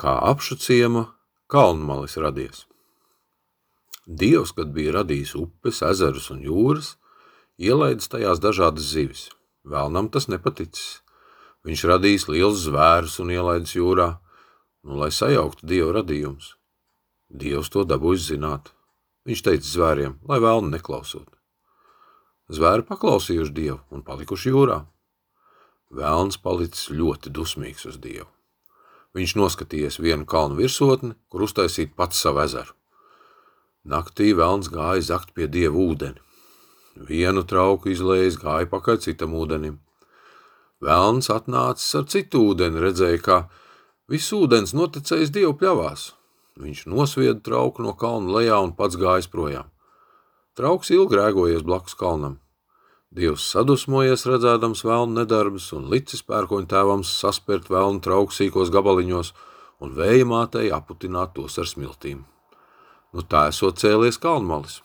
kā apšu ciema kalnmalis radies. Dievs, kad bija radījis upes, ezerus un jūras, ielaidis tajās dažādas zivis. Vēlnam tas nepaticis. Viņš radījis liels zvērus un ielaidis jūrā, nu, lai sajauktu Dieva radījumus. Dievs to dabūjis zināt. Viņš teica zvēriem, lai vēlni neklausot. Zvēri paklausījuši Dievu un palikuši jūrā. Vēlns palicis ļoti dusmīgs uz Dievu. Viņš noskatījies vienu kalnu virsotni, kur uztaisīt pats savu ezeru. Naktī vēlns gāja zakt pie dieva ūdeni. Vienu trauku izlējis, gāja pakaļ citam ūdenim. Vēlns atnācis ar citu ūdeni, redzēja, ka viss ūdens noticējis dievu pļavās. Viņš nosvieda trauku no kalna lejā un pats gājis projām. Trauks ilgi rēgojies blakus kalnam. Dievs sadusmojies redzēdams vēlnu nedarbus un licis pērkoņu tēvam saspērt vēlnu trauku sīkos gabaliņos un vēja mātei aputināt tos ar smiltīm. Nu tā esot cēlies kalnmalis.